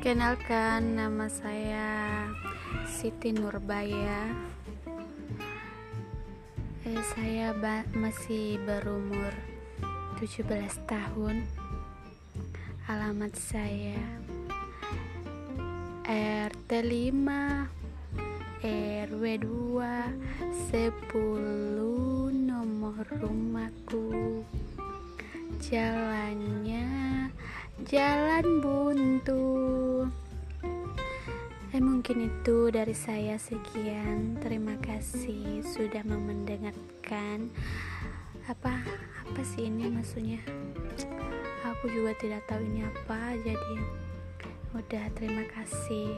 Perkenalkan nama saya Siti Nurbaya. Eh, Saya masih berumur 17 tahun. Alamat saya RT 5 RW 2 10 nomor rumahku. Jalannya jalan buntu. Eh mungkin itu dari saya sekian. Terima kasih sudah mendengarkan. Apa apa sih ini maksudnya? Aku juga tidak tahu ini apa jadi udah terima kasih